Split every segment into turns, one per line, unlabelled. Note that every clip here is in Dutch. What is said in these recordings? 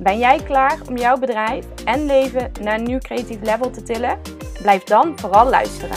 Ben jij klaar om jouw bedrijf en leven naar een nieuw creatief level te tillen? Blijf dan vooral luisteren.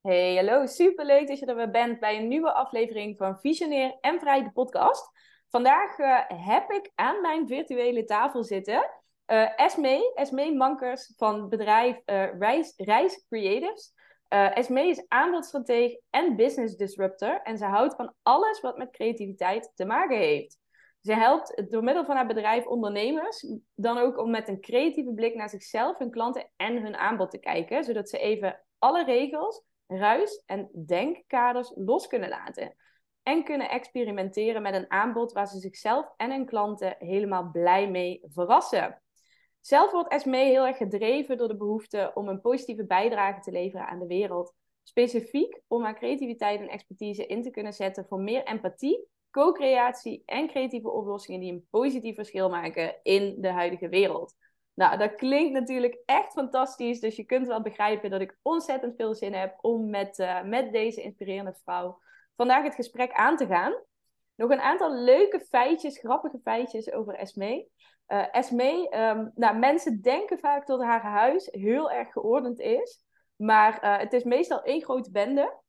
Hey, hallo, superleuk dat je er weer bent bij een nieuwe aflevering van Visionair en Vrij de podcast. Vandaag uh, heb ik aan mijn virtuele tafel zitten uh, Esme, Esme Mankers van bedrijf uh, Reis, Creatives. Uh, Esme is aanbodstrateeg en business disruptor en ze houdt van alles wat met creativiteit te maken heeft. Ze helpt door middel van haar bedrijf ondernemers dan ook om met een creatieve blik naar zichzelf, hun klanten en hun aanbod te kijken, zodat ze even alle regels, ruis en denkkaders los kunnen laten. En kunnen experimenteren met een aanbod waar ze zichzelf en hun klanten helemaal blij mee verrassen. Zelf wordt Esme heel erg gedreven door de behoefte om een positieve bijdrage te leveren aan de wereld. Specifiek om haar creativiteit en expertise in te kunnen zetten voor meer empathie, co-creatie en creatieve oplossingen die een positief verschil maken in de huidige wereld. Nou, dat klinkt natuurlijk echt fantastisch. Dus je kunt wel begrijpen dat ik ontzettend veel zin heb om met, uh, met deze inspirerende vrouw vandaag het gesprek aan te gaan. Nog een aantal leuke feitjes, grappige feitjes over Esme. Uh, Esme, um, nou, mensen denken vaak dat haar huis heel erg geordend is. Maar uh, het is meestal één grote bende.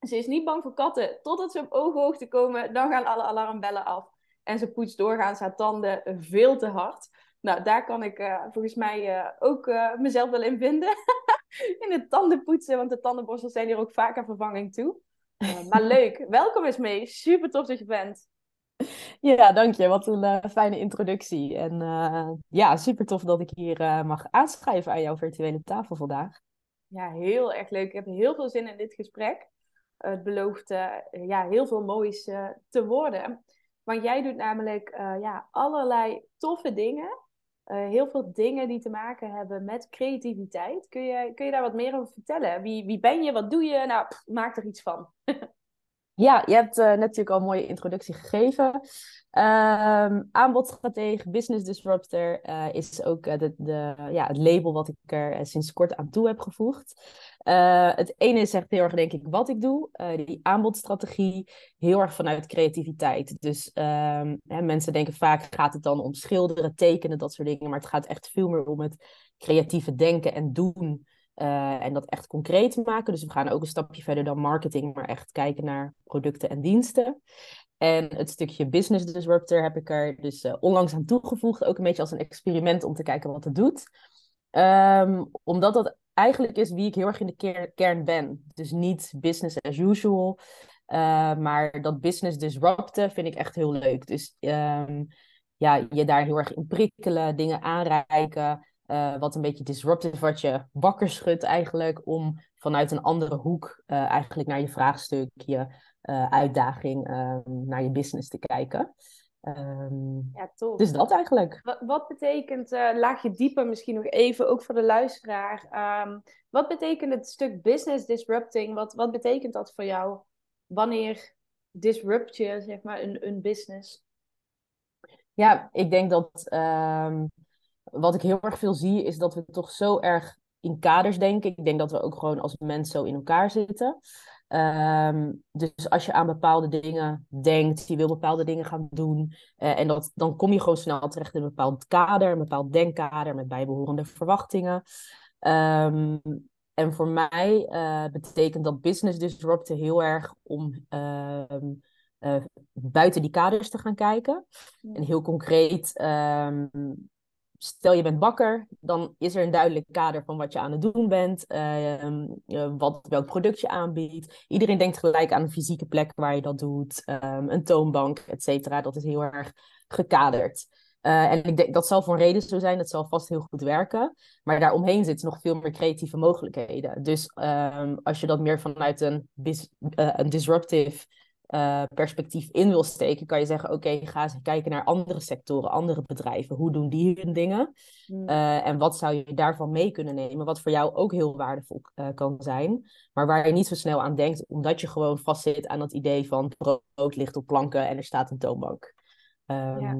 Ze is niet bang voor katten. Totdat ze op ooghoogte komen, dan gaan alle alarmbellen af. En ze poetst doorgaans haar tanden veel te hard. Nou, daar kan ik uh, volgens mij ook mezelf wel in vinden. in het tandenpoetsen, want de tandenborstels zijn hier ook vaak aan vervanging toe. Maar leuk. Welkom Esme. Super tof dat je bent.
Ja, dank je. Wat een uh, fijne introductie. En uh, ja, super tof dat ik hier mag aanschrijven aan jouw virtuele tafel vandaag.
Ja, heel erg leuk. Ik heb heel veel zin in dit gesprek. Het belooft ja, heel veel moois te worden. Want jij doet namelijk ja, allerlei toffe dingen. Heel veel dingen die te maken hebben met creativiteit. Kun je, kun je daar wat meer over vertellen? Wie, wie ben je? Wat doe je? Nou, pff, maak er iets van.
Ja, je hebt uh, natuurlijk al een mooie introductie gegeven. Um, aanbodstratege, business disruptor uh, is ook uh, de, de, ja, het label wat ik er sinds kort aan toe heb gevoegd. het ene is echt heel erg, denk ik, wat ik doe. die aanbodstrategie, heel erg vanuit creativiteit. Dus um, hè, mensen denken vaak, gaat het dan om schilderen, tekenen, dat soort dingen. Maar het gaat echt veel meer om het creatieve denken en doen uh, en dat echt concreet maken. Dus we gaan ook een stapje verder dan marketing, maar echt kijken naar producten en diensten. En het stukje business disruptor heb ik er dus uh, onlangs aan toegevoegd. Ook een beetje als een experiment om te kijken wat het doet. Um, omdat dat eigenlijk is wie ik heel erg in de ker kern ben. Dus niet business as usual. Uh, maar dat business disrupten vind ik echt heel leuk. Dus um, ja, je daar heel erg in prikkelen, dingen aanreiken. Uh, wat een beetje disruptive, wat je wakker schudt eigenlijk, om vanuit een andere hoek uh, eigenlijk naar je vraagstuk, je uh, uitdaging, ehm, naar je business te kijken. Um, ja, tof. Dus dat eigenlijk.
Wat, wat betekent, laag je dieper misschien nog even, ook voor de luisteraar. Um, wat betekent het stuk business disrupting? Wat, wat betekent dat voor jou? Wanneer disrupt je, zeg maar, een, een business?
Ja, ik denk dat wat ik heel erg veel zie, is dat we toch zo erg in kaders denken. Ik denk dat we ook gewoon als mens zo in elkaar zitten. Um, dus als je aan bepaalde dingen denkt, je wil bepaalde dingen gaan doen, uh, en dat, dan kom je gewoon snel terecht in een bepaald kader, een bepaald denkkader met bijbehorende verwachtingen. Um, en voor mij uh, betekent dat business disrupten heel erg om uh, buiten die kaders te gaan kijken. En heel concreet um, stel je bent bakker, dan is er een duidelijk kader van wat je aan het doen bent, uh, wat, welk product je aanbiedt. Iedereen denkt gelijk aan een fysieke plek waar je dat doet, um, een toonbank, et cetera. Dat is heel erg gekaderd. Uh, en ik denk dat zal voor een reden zo zijn, dat zal vast heel goed werken. Maar daaromheen zitten nog veel meer creatieve mogelijkheden. Dus um, als je dat meer vanuit een, uh, een disruptive uh, perspectief in wil steken, kan je zeggen: Oké, ga eens kijken naar andere sectoren, andere bedrijven. Hoe doen die hun dingen? Hmm. Uh, en wat zou je daarvan mee kunnen nemen? Wat voor jou ook heel waardevol uh, kan zijn, maar waar je niet zo snel aan denkt, omdat je gewoon vastzit aan dat idee van brood ligt op planken en er staat een toonbank. Um, ja.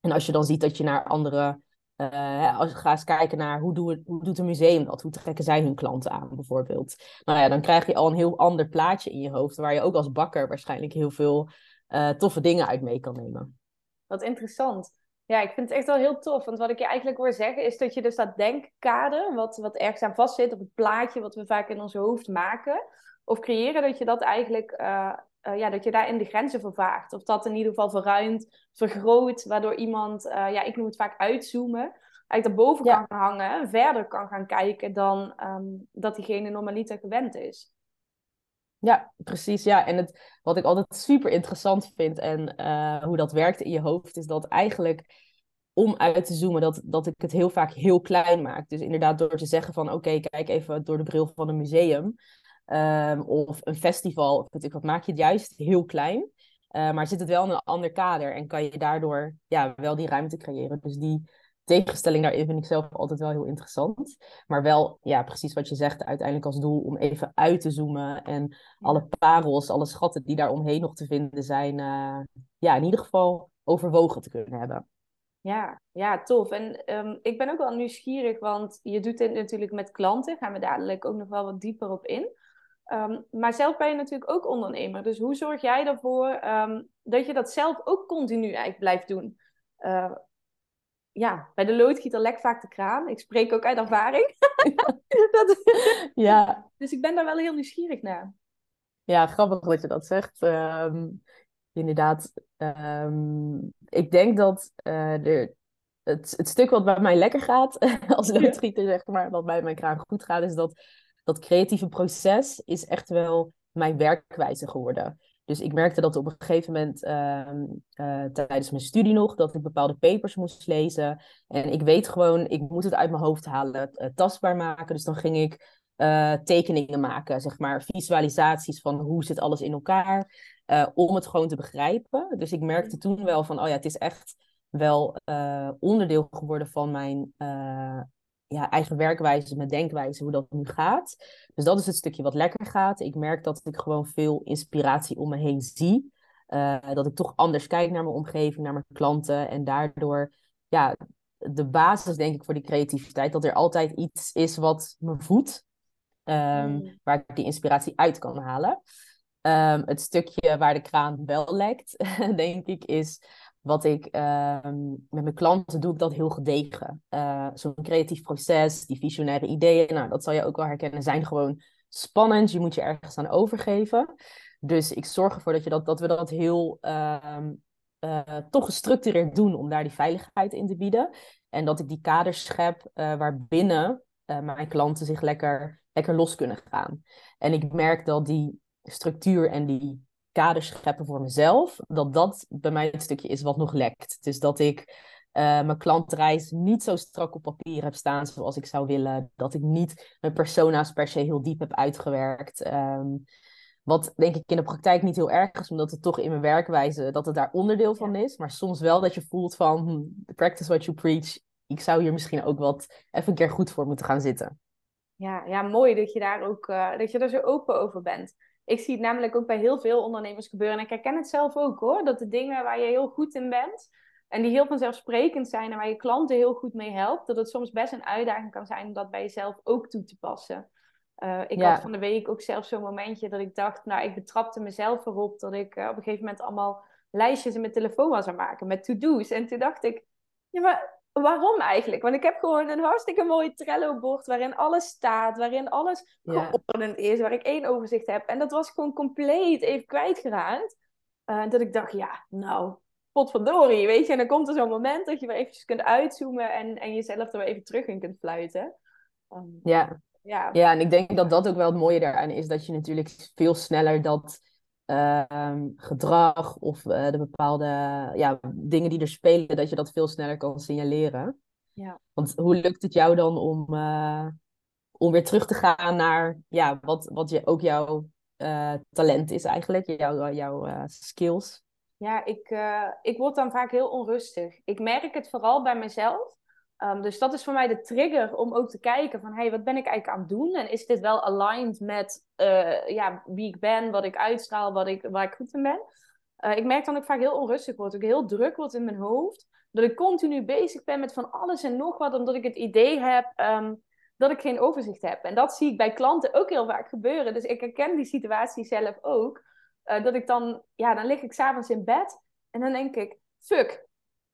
En als je dan ziet dat je naar andere uh, als je gaat kijken naar hoe, doe, hoe doet een museum dat? Hoe trekken zij hun klanten aan, bijvoorbeeld? Nou ja, dan krijg je al een heel ander plaatje in je hoofd, waar je ook als bakker waarschijnlijk heel veel uh, toffe dingen uit mee kan nemen.
Wat interessant. Ja, ik vind het echt wel heel tof. Want wat ik je eigenlijk hoor zeggen, is dat je dus dat denkkader, wat, wat ergens aan vastzit, op het plaatje wat we vaak in ons hoofd maken, of creëren, dat je dat eigenlijk uh, uh, ja, dat je daarin de grenzen vervaagt. Of dat in ieder geval verruimt, vergroot, waardoor iemand, uh, ja, ik noem het vaak uitzoomen, eigenlijk daarboven ja. kan gaan hangen en verder kan gaan kijken dan um, dat diegene normaliter gewend is.
Ja, precies. Ja, en het, wat ik altijd super interessant vind en uh, hoe dat werkt in je hoofd, is dat eigenlijk om uit te zoomen, dat, dat ik het heel vaak heel klein maak. Dus inderdaad door te zeggen van oké, okay, kijk even door de bril van een museum. Um, of een festival, of wat maak je het juist heel klein. Uh, maar zit het wel in een ander kader en kan je daardoor ja, wel die ruimte creëren. Dus die tegenstelling daarin vind ik zelf altijd wel heel interessant. Maar wel, ja, precies wat je zegt, uiteindelijk als doel om even uit te zoomen. En alle parels, alle schatten die daar omheen nog te vinden zijn, uh, ja, in ieder geval overwogen te kunnen hebben.
Ja, ja, tof. En um, ik ben ook wel nieuwsgierig, want je doet dit natuurlijk met klanten. Gaan we dadelijk ook nog wel wat dieper op in. Um, maar zelf ben je natuurlijk ook ondernemer. Dus hoe zorg jij ervoor um, dat je dat zelf ook continu eigenlijk blijft doen? Uh, ja, bij de loodgieter lekt vaak de kraan. Ik spreek ook uit ervaring. dat... ja. Dus ik ben daar wel heel nieuwsgierig naar.
Ja, grappig dat je dat zegt. Um, inderdaad, ik denk dat uh, er, het, het stuk wat bij mij lekker gaat als loodgieter, zeg maar, wat bij mijn kraan goed gaat, is dat dat creatieve proces is echt wel mijn werkwijze geworden. Dus ik merkte dat op een gegeven moment uh, uh, tijdens mijn studie nog, dat ik bepaalde papers moest lezen. En ik weet gewoon, ik moet het uit mijn hoofd halen, uh, tastbaar maken. Dus dan ging ik eh, tekeningen maken, zeg maar, visualisaties van hoe zit alles in elkaar, om het gewoon te begrijpen. Dus ik merkte toen wel van, oh ja, het is echt wel onderdeel geworden van mijn ja, eigen werkwijze, mijn denkwijze, hoe dat nu gaat. Dus dat is het stukje wat lekker gaat. Ik merk dat ik gewoon veel inspiratie om me heen zie. Uh, dat ik toch anders kijk naar mijn omgeving, naar mijn klanten. En daardoor, ja, de basis denk ik voor die creativiteit, dat er altijd iets is wat me voedt. Um, mm. Waar ik die inspiratie uit kan halen. Um, het stukje waar de kraan wel lekt, denk ik, is wat ik ehm, met mijn klanten doe, ik dat heel gedegen. Uh, Zo'n creatief proces, die visionaire ideeën, nou, dat zal je ook wel herkennen, zijn gewoon spannend. Je moet je ergens aan overgeven. Dus ik zorg ervoor dat, je dat, dat we dat heel uh, uh, toch gestructureerd doen om daar die veiligheid in te bieden. En dat ik die kaders schep uh, waarbinnen mijn klanten zich lekker, lekker los kunnen gaan. En ik merk dat die structuur en die kaders scheppen voor mezelf, dat dat bij mij het stukje is wat nog lekt. Dus dat ik uh, mijn klantreis niet zo strak op papier heb staan zoals ik zou willen. Dat ik niet mijn persona's per se heel diep heb uitgewerkt. Um, wat denk ik in de praktijk niet heel erg is, omdat het toch in mijn werkwijze dat het daar onderdeel van is. Maar soms wel dat je voelt van hmm, practice what you preach. Ik zou hier misschien ook wat even een keer goed voor moeten gaan zitten.
Ja, ja mooi dat je daar ook uh, dat je er zo open over bent. Ik zie het namelijk ook bij heel veel ondernemers gebeuren. En ik herken het zelf ook hoor. Dat de dingen waar je heel goed in bent. En die heel vanzelfsprekend zijn en waar je klanten heel goed mee helpt. Dat het soms best een uitdaging kan zijn om dat bij jezelf ook toe te passen. Uh, ik had van de week ook zelf zo'n momentje dat ik dacht, nou, ik betrapte mezelf erop dat ik uh, op een gegeven moment allemaal lijstjes in mijn telefoon was aan maken met to-do's. En toen dacht ik, ja, maar waarom eigenlijk? Want ik heb gewoon een hartstikke mooi Trello-bord waarin alles staat, waarin alles geordend is, waar ik één overzicht heb. En dat was gewoon compleet even kwijtgeraakt. Uh, dat ik dacht, ja, nou, potverdorie, weet je. En dan komt er zo'n moment dat je weer even kunt uitzoomen en, en jezelf er weer even terug in kunt fluiten.
Um, ja. ja. Ja, en ik denk dat dat ook wel het mooie daaraan is, dat je natuurlijk veel sneller dat ehm, gedrag of uh, de bepaalde ja, dingen die er spelen, dat je dat veel sneller kan signaleren. Ja. Want hoe lukt het jou dan om, uh, om weer terug te gaan naar ja, wat, wat je, ook jouw uh, talent is eigenlijk, jouw, jouw skills?
Ja, ik, ik word dan vaak heel onrustig. Ik merk het vooral bij mezelf. Um, dus dat is voor mij de trigger om ook te kijken van, hey, wat ben ik eigenlijk aan het doen? En is dit wel aligned met uh, ja, wie ik ben, wat ik uitstraal, wat ik, waar ik goed in ben? Uh, ik merk dan dat ik vaak heel onrustig word, ook heel druk word in mijn hoofd. Dat ik continu bezig ben met van alles en nog wat, omdat ik het idee heb um, dat ik geen overzicht heb. En dat zie ik bij klanten ook heel vaak gebeuren. Dus ik herken die situatie zelf ook. Uh, dat ik dan, ja, dan lig ik s'avonds in bed en dan denk ik, fuck,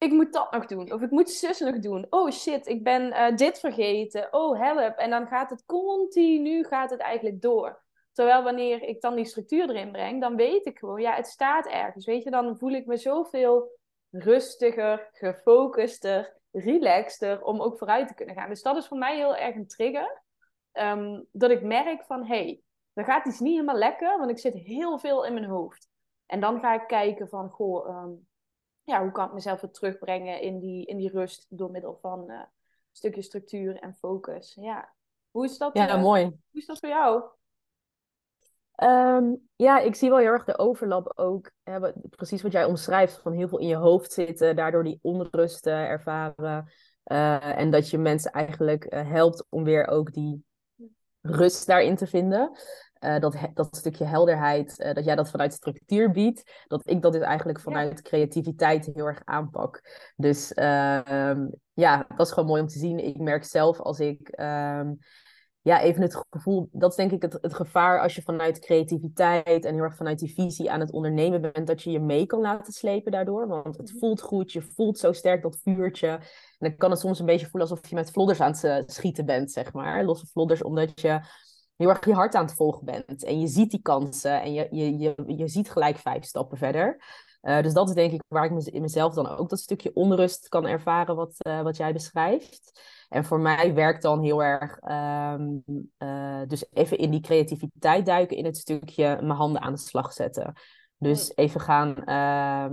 ik moet dat nog doen. Of ik moet zus nog doen. Oh shit, ik ben uh, dit vergeten. Oh help. En dan gaat het continu, gaat het eigenlijk door. Terwijl wanneer ik dan die structuur erin breng, dan weet ik gewoon, ja, het staat ergens. Weet je, dan voel ik me zoveel rustiger, gefocuster, relaxter om ook vooruit te kunnen gaan. Dus dat is voor mij heel erg een trigger. Um, dat ik merk van, hé, hey, er gaat iets niet helemaal lekker, want ik zit heel veel in mijn hoofd. En dan ga ik kijken van, goh, um, ja, hoe kan ik mezelf weer terugbrengen in die, in die rust door middel van uh, een stukje structuur en focus. Ja, hoe is dat?
Ja, uh, mooi. Hoe
is dat voor jou?
Um, ja, ik zie wel heel erg de overlap ook. Hè, precies wat jij omschrijft, van heel veel in je hoofd zitten, daardoor die onrust uh, ervaren. en dat je mensen eigenlijk helpt om weer ook die rust daarin te vinden. Uh, dat, dat stukje helderheid, uh, dat jij dat vanuit structuur biedt, dat ik dat dus eigenlijk vanuit creativiteit heel erg aanpak. Dus uh, um, ja, dat is gewoon mooi om te zien. Ik merk zelf als ik um, ja, even het gevoel, dat is denk ik het, het gevaar als je vanuit creativiteit en heel erg vanuit die visie aan het ondernemen bent, dat je je mee kan laten slepen daardoor. Want het mhm. voelt goed, je voelt zo sterk dat vuurtje. En dan kan het soms een beetje voelen alsof je met vlodders aan het schieten bent, zeg maar. Losse vlodders, omdat je heel erg je hart aan het volgen bent. En je ziet die kansen en je, je, je, je ziet gelijk vijf stappen verder. Uh, dus dat is denk ik waar ik in mezelf dan ook dat stukje onrust kan ervaren wat, uh, wat jij beschrijft. En voor mij werkt dan heel erg, um, uh, dus even in die creativiteit duiken in het stukje mijn handen aan de slag zetten. Dus even gaan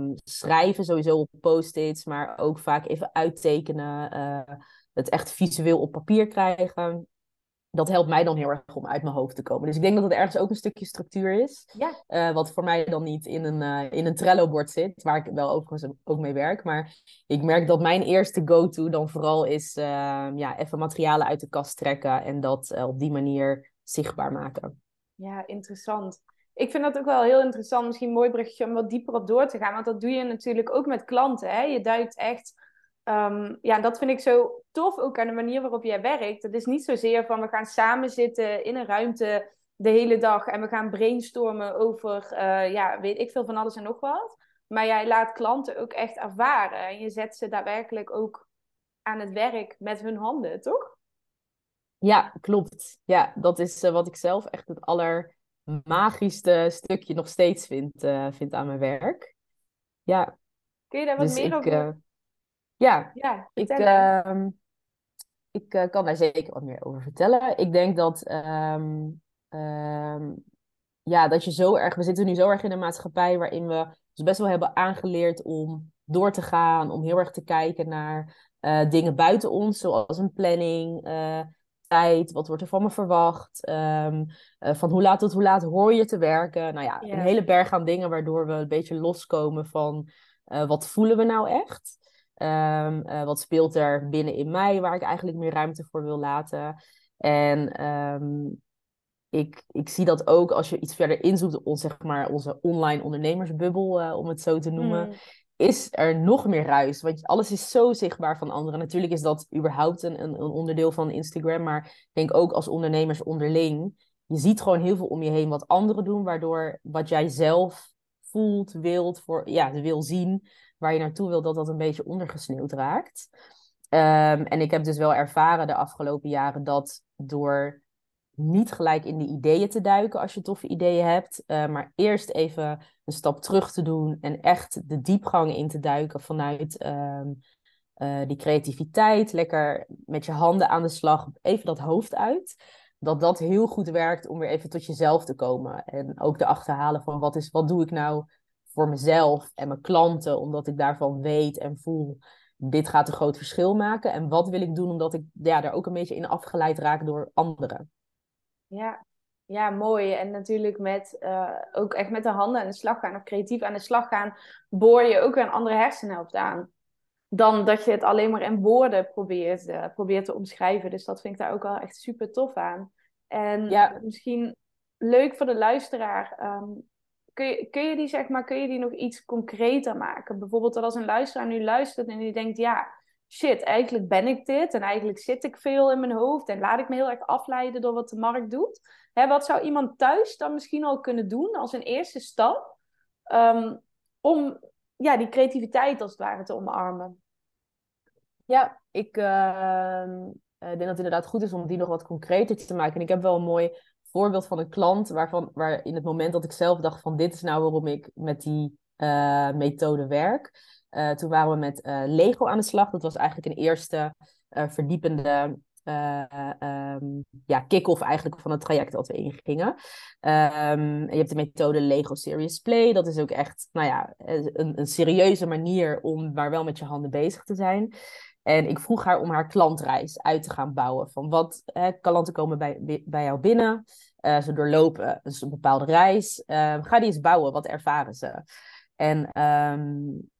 um, schrijven, sowieso op post-its, maar ook vaak even uittekenen. het echt visueel op papier krijgen dat helpt mij dan heel erg om uit mijn hoofd te komen. Dus ik denk dat het ergens ook een stukje structuur is. Ja. Uh, wat voor mij dan niet in een, uh, in een Trello-bord zit, waar ik wel overigens ook mee werk. Maar ik merk dat mijn eerste go-to dan vooral is uh, ja, even materialen uit de kast trekken en dat op die manier zichtbaar maken.
Ja, interessant. Ik vind dat ook wel heel interessant. Misschien mooi bruggetje om wat dieper op door te gaan. Want dat doe je natuurlijk ook met klanten. Hè? Je duikt echt Um, ja, dat vind ik zo tof ook aan de manier waarop jij werkt. Het is niet zozeer van we gaan samen zitten in een ruimte de hele dag en we gaan brainstormen over, uh, ja, weet ik veel van alles en nog wat. Maar jij laat klanten ook echt ervaren en je zet ze daadwerkelijk ook aan het werk met hun handen, toch?
Ja, klopt. Ja, dat is uh, wat ik zelf echt het allermagischste stukje nog steeds vind, uh, vind aan mijn werk. Ja.
Kun je daar wat dus meer ik, over
ja, ja ik, uh, ik uh, kan daar zeker wat meer over vertellen. Ik denk dat, um, um, ja, dat je zo erg, we zitten nu zo erg in een maatschappij waarin we dus best wel hebben aangeleerd om door te gaan, om heel erg te kijken naar uh, dingen buiten ons, zoals een planning, uh, tijd, wat wordt er van me verwacht, um, van hoe laat tot hoe laat hoor je te werken. Nou ja, een hele berg aan dingen waardoor we een beetje loskomen van wat voelen we nou echt. Um, uh, wat speelt er binnen in mij waar ik eigenlijk meer ruimte voor wil laten? En um, ik, ik zie dat ook als je iets verder inzoekt zeg maar, onze online ondernemersbubbel, uh, om het zo te noemen. Mm. Is er nog meer ruis? Want alles is zo zichtbaar van anderen. Natuurlijk is dat überhaupt een, een, een onderdeel van Instagram. Maar ik denk ook als ondernemers onderling. Je ziet gewoon heel veel om je heen wat anderen doen. Waardoor wat jij zelf voelt, wilt, voor, ja, wil zien, waar je naartoe wil, dat dat een beetje ondergesneeuwd raakt. Um, en ik heb dus wel ervaren de afgelopen jaren dat door niet gelijk in de ideeën te duiken als je toffe ideeën hebt, uh, maar eerst even een stap terug te doen en echt de diepgang in te duiken vanuit um, uh, die creativiteit, lekker met je handen aan de slag, even dat hoofd uit. dat dat heel goed werkt om weer even tot jezelf te komen. En ook te achterhalen van wat, is, wat doe ik nou voor mezelf en mijn klanten, omdat ik daarvan weet en voel, dit gaat een groot verschil maken. En wat wil ik doen omdat ik ja, daar ook een beetje in afgeleid raak door anderen.
Ja, ja, mooi. En natuurlijk met uh, ook echt met de handen aan de slag gaan of creatief aan de slag gaan, boor je ook een andere hersenhelft aan. Dan dat je het alleen maar in woorden probeert, uh, probeert te omschrijven. Dus dat vind ik daar ook wel echt super tof aan. En ja. misschien leuk voor de luisteraar. Um, kun, je, kun, je die, zeg maar, kun je die nog iets concreter maken? Bijvoorbeeld dat als een luisteraar nu luistert en die denkt, ja, shit, eigenlijk ben ik dit. En eigenlijk zit ik veel in mijn hoofd. En laat ik me heel erg afleiden door wat de markt doet. Hè, wat zou iemand thuis dan misschien al kunnen doen als een eerste stap? Um, om ja, die creativiteit als het ware te omarmen.
Ja, ik uh, denk dat het inderdaad goed is om die nog wat concreter te maken. En ik heb wel een mooi voorbeeld van een klant waarvan, waar in het moment dat ik zelf dacht van dit is nou waarom ik met die uh, methode werk. Uh, toen waren we met Lego aan de slag. Dat was eigenlijk een eerste verdiepende um, ja, kick-off eigenlijk van het traject dat we ingingen. Um, je hebt de methode Lego Serious Play. Dat is ook echt, nou ja, een, een serieuze manier om maar wel met je handen bezig te zijn. En ik vroeg haar om haar klantreis uit te gaan bouwen. Van wat hè, klanten komen bij, bij jou binnen. Uh, ze doorlopen dus een bepaalde reis. Uh, ga die eens bouwen. Wat ervaren ze? En um,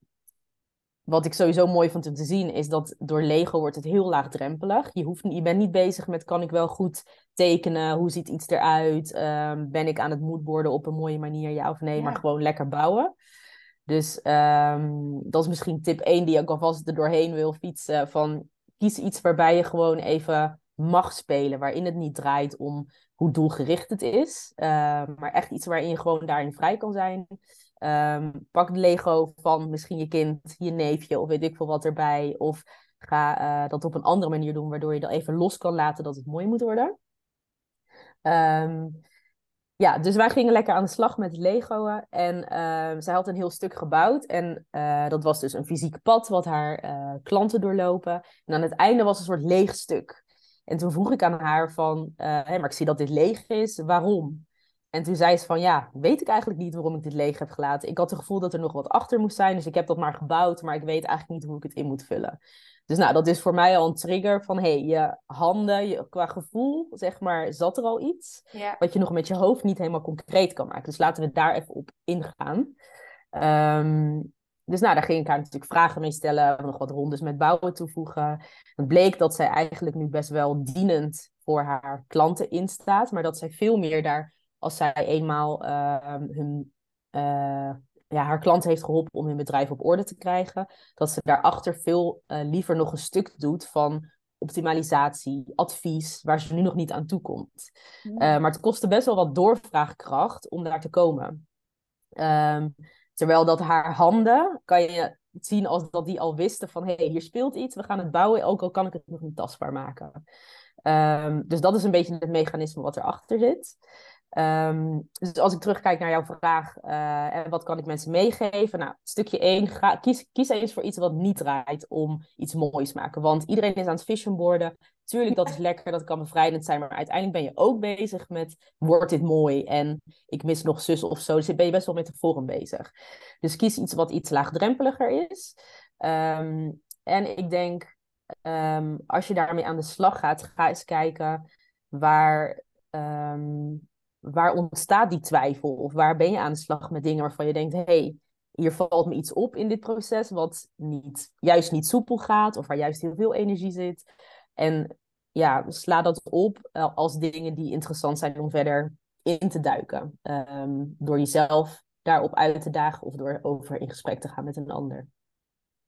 wat ik sowieso mooi vond om te zien, is dat door Lego wordt het heel laagdrempelig. Je, hoeft, je bent niet bezig met kan ik wel goed tekenen, hoe ziet iets eruit, um, ben ik aan het moodboarden op een mooie manier, ja of nee, maar gewoon lekker bouwen. Dus um, dat is misschien tip 1 die ik alvast er doorheen wil fietsen. Van kies iets waarbij je gewoon even mag spelen. Waarin het niet draait om hoe doelgericht het is. Uh, maar echt iets waarin je gewoon daarin vrij kan zijn. Um, pak de Lego van misschien je kind, je neefje of weet ik veel wat erbij. Of ga uh, dat op een andere manier doen, waardoor je dat even los kan laten dat het mooi moet worden. Um, ja, dus wij gingen lekker aan de slag met Lego. En uh, zij had een heel stuk gebouwd. En uh, dat was dus een fysiek pad wat haar uh, klanten doorlopen. En aan het einde was een soort leeg stuk. En toen vroeg ik aan haar van, hé, maar ik zie dat dit leeg is, waarom? En toen zei ze van, ja, weet ik eigenlijk niet waarom ik dit leeg heb gelaten. Ik had het gevoel dat er nog wat achter moest zijn, dus ik heb dat maar gebouwd, maar ik weet eigenlijk niet hoe ik het in moet vullen. Dus nou, dat is voor mij al een trigger van, hey, je handen, je, qua gevoel, zeg maar, zat er al iets. Wat je nog met je hoofd niet helemaal concreet kan maken. Dus laten we daar even op ingaan. Um, dus nou, daar ging ik haar natuurlijk vragen mee stellen, nog wat rondes met bouwen toevoegen. Het bleek dat zij eigenlijk nu best wel dienend voor haar klanten instaat, maar dat zij veel meer daar, als zij eenmaal uh, hun uh, ja, haar klant heeft geholpen om hun bedrijf op orde te krijgen. Dat ze daarachter veel uh, liever nog een stuk doet van optimalisatie, advies, waar ze nu nog niet aan toe komt. Uh, maar het kostte best wel wat doorvraagkracht om daar te komen. Um, terwijl dat haar handen, kan je zien als dat die al wisten van... hé, hey, hier speelt iets, we gaan het bouwen, ook al kan ik het nog niet tastbaar maken. Um, dus dat is een beetje het mechanisme wat erachter zit. Um, dus als ik terugkijk naar jouw vraag, uh, wat kan ik mensen meegeven? Nou, stukje 1, ga, kies, kies eens voor iets wat niet draait om iets moois te maken. Want iedereen is aan het visionboarden. Tuurlijk, dat is lekker, dat kan bevrijdend zijn. Maar uiteindelijk ben je ook bezig met, wordt dit mooi? En ik mis nog zus of zo. Dus ben je best wel met de vorm bezig. Dus kies iets wat iets laagdrempeliger is. Um, en ik denk, um, als je daarmee aan de slag gaat, ga eens kijken waar... waar ontstaat die twijfel? Of waar ben je aan de slag met dingen waarvan je denkt, hé, hey, hier valt me iets op in dit proces wat niet, juist niet soepel gaat of waar juist heel veel energie zit. En ja, sla dat op eh, als dingen die interessant zijn om verder in te duiken. Um, door jezelf daarop uit te dagen of door over in gesprek te gaan met een ander.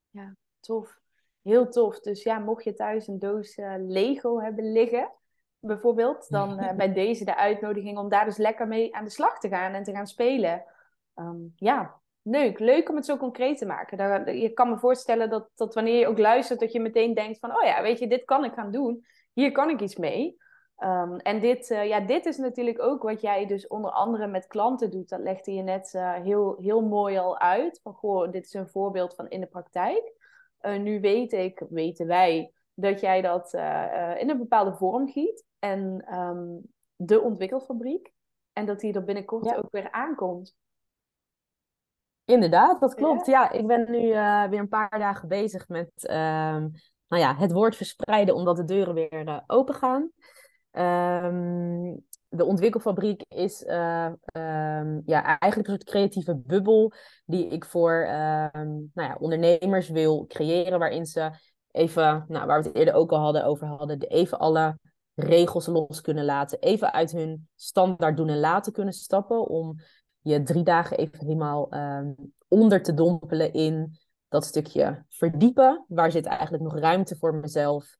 Ja, tof. Heel tof. Dus ja, mocht je thuis een doos uh, Lego hebben liggen, bijvoorbeeld, dan uh, bij deze de uitnodiging om daar dus lekker mee aan de slag te gaan en te gaan spelen. Um, ja, leuk. Leuk om het zo concreet te maken. Daar, je kan me voorstellen dat, dat wanneer je ook luistert, dat je meteen denkt van, oh ja, weet je, dit kan ik gaan doen. Hier kan ik iets mee. Um, en dit, uh, ja, dit is natuurlijk ook wat jij dus onder andere met klanten doet. Dat legde je net uh, heel, heel mooi al uit. Van, goh, dit is een voorbeeld van in de praktijk. nu weet ik, weten wij, dat jij dat in een bepaalde vorm giet. En ehm, de ontwikkelfabriek. En dat die er binnenkort ook weer aankomt.
Inderdaad, dat klopt. Ja, ik ben nu uh, weer een paar dagen bezig met ehm, nou ja, het woord verspreiden, omdat de deuren weer uh, open gaan. Um, de ontwikkelfabriek is uh, um, ja, eigenlijk een soort creatieve bubbel die ik voor nou ja, ondernemers wil creëren, waarin ze even, nou, waar we het eerder ook al hadden over hadden, even alle regels los kunnen laten, even uit hun standaard doen en laten kunnen stappen, om je drie dagen even helemaal um, onder te dompelen in dat stukje verdiepen. Waar zit eigenlijk nog ruimte voor mezelf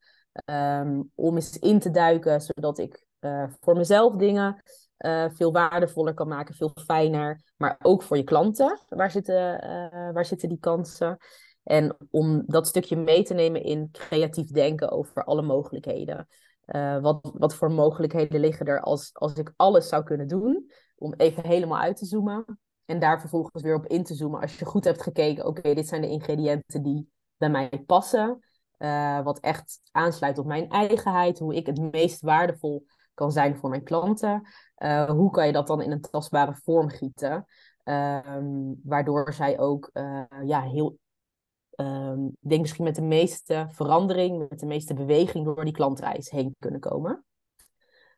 um, om eens in te duiken, zodat ik uh, voor mezelf dingen uh, veel waardevoller kan maken, veel fijner. Maar ook voor je klanten, waar zitten, uh, waar zitten die kansen? En om dat stukje mee te nemen in creatief denken over alle mogelijkheden. Uh, wat, wat voor mogelijkheden liggen er als, als ik alles zou kunnen doen? Om even helemaal uit te zoomen. En daar vervolgens weer op in te zoomen. Als je goed hebt gekeken, oké, dit zijn de ingrediënten die bij mij passen. Uh, wat echt aansluit op mijn eigenheid. Hoe ik het meest waardevol kan zijn voor mijn klanten. Uh, hoe kan je dat dan in een tastbare vorm gieten? Um, waardoor zij ook ja, heel um, ik denk misschien met de meeste verandering, met de meeste beweging door die klantreis heen kunnen komen.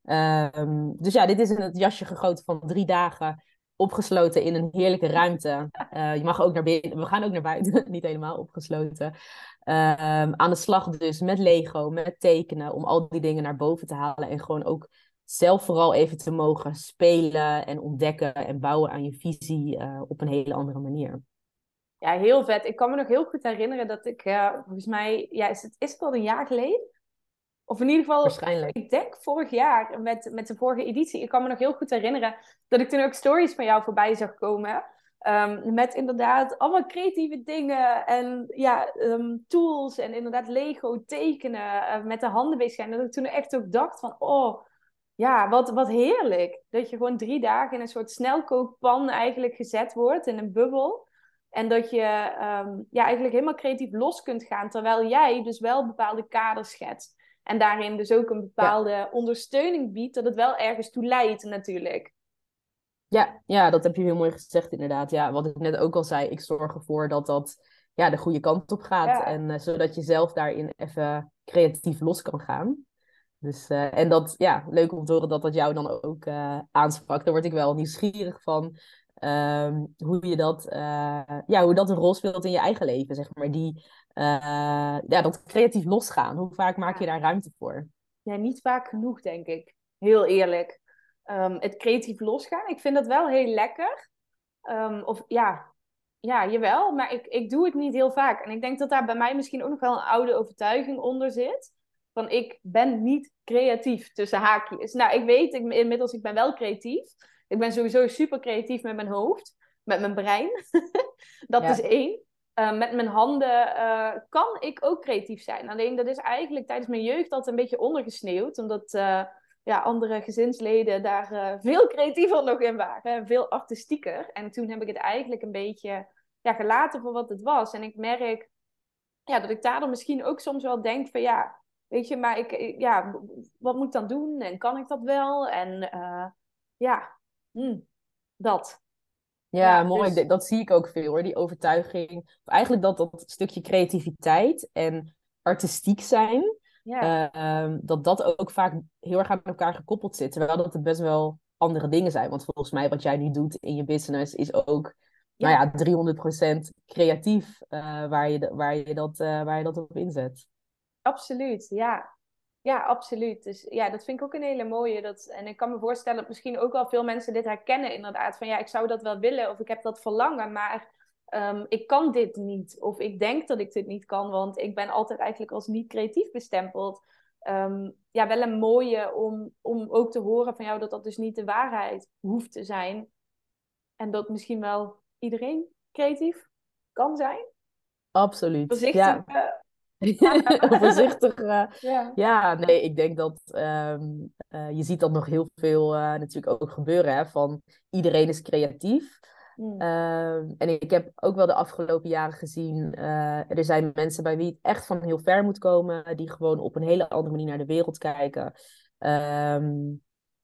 Um, dus ja, dit is in het jasje gegoten van drie dagen, opgesloten in een heerlijke ruimte. Uh, je mag ook naar binnen, we gaan ook naar buiten, niet helemaal opgesloten. Um, aan de slag dus met Lego, met tekenen, om al die dingen naar boven te halen en gewoon ook zelf vooral even te mogen spelen en ontdekken en bouwen aan je visie uh, op een hele andere manier.
Ja, heel vet. Ik kan me nog heel goed herinneren dat ik, uh, volgens mij, ja, is het, is het al een jaar geleden? Of in ieder geval,
Waarschijnlijk.
ik denk vorig jaar met, met de vorige editie. Ik kan me nog heel goed herinneren dat ik toen ook stories van jou voorbij zag komen. Um, met inderdaad allemaal creatieve dingen en ja, um, tools en inderdaad Lego tekenen, uh, met de handen bezig zijn. Dat ik toen echt ook dacht van, oh, ja, wat, wat heerlijk. Dat je gewoon drie dagen in een soort snelkookpan eigenlijk gezet wordt, in een bubbel. En dat je um, ja, eigenlijk helemaal creatief los kunt gaan, terwijl jij dus wel bepaalde kaders schetst. En daarin dus ook een bepaalde ondersteuning biedt, dat het wel ergens toe leidt natuurlijk.
Ja, ja, dat heb je heel mooi gezegd inderdaad. Ja, wat ik net ook al zei, ik zorg ervoor dat dat ja, de goede kant op gaat. En uh, zodat je zelf daarin even creatief los kan gaan. Dus, uh, en dat, ja, leuk om te horen dat dat jou dan ook uh, aansprak. Daar word ik wel nieuwsgierig van. Um, hoe je dat, uh, ja, hoe dat een rol speelt in je eigen leven, zeg maar. Die, uh, ja, dat creatief losgaan. Hoe vaak maak je daar ruimte voor?
Ja, niet vaak genoeg, denk ik. Heel eerlijk. Um, het creatief losgaan, ik vind dat wel heel lekker. Um, of ja, ja, jawel, maar ik, ik doe het niet heel vaak. En ik denk dat daar bij mij misschien ook nog wel een oude overtuiging onder zit. Van ik ben niet creatief, tussen haakjes. Nou, ik weet ik, inmiddels, ik ben wel creatief. Ik ben sowieso super creatief met mijn hoofd, met mijn brein. dat is één. Uh, met mijn handen uh, kan ik ook creatief zijn. Alleen dat is eigenlijk tijdens mijn jeugd altijd een beetje ondergesneeuwd. Omdat uh, ja, andere gezinsleden daar veel creatiever nog in waren. En veel artistieker. En toen heb ik het eigenlijk een beetje ja, gelaten voor wat het was. En ik merk ja, dat ik daardoor misschien ook soms wel denk van ja... Weet je, maar ik, ja, wat moet ik dan doen? En kan ik dat wel? En ja, Mm, dat.
Ja, mooi. Dus... Dat zie ik ook veel hoor. Die overtuiging. Of eigenlijk dat dat stukje creativiteit en artistiek zijn. Ja. Uh, dat dat ook vaak heel erg aan elkaar gekoppeld zit. Terwijl dat het best wel andere dingen zijn. Want volgens mij wat jij nu doet in je business is ook ja. nou ja, 300% creatief uh, waar, je, waar, je dat, uh, waar je dat op inzet.
Absoluut, ja. Ja, absoluut. Dus ja, dat vind ik ook een hele mooie. Dat, en ik kan me voorstellen dat misschien ook wel veel mensen dit herkennen, inderdaad. Van ja, ik zou dat wel willen of ik heb dat verlangen, maar um, ik kan dit niet. Of ik denk dat ik dit niet kan, want ik ben altijd eigenlijk als niet creatief bestempeld. Um, ja, wel een mooie om, om ook te horen van jou dat dat dus niet de waarheid hoeft te zijn. En dat misschien wel iedereen creatief kan zijn.
Absoluut.
Ja.
Voorzichtig. Uh, ja. ja. nee, ik denk dat um, uh, je ziet dat nog heel veel uh, natuurlijk ook gebeuren. Hè, van iedereen is creatief. Mm. en ik heb ook wel de afgelopen jaren gezien, er zijn mensen bij wie het echt van heel ver moet komen, die gewoon op een hele andere manier naar de wereld kijken. Ehm,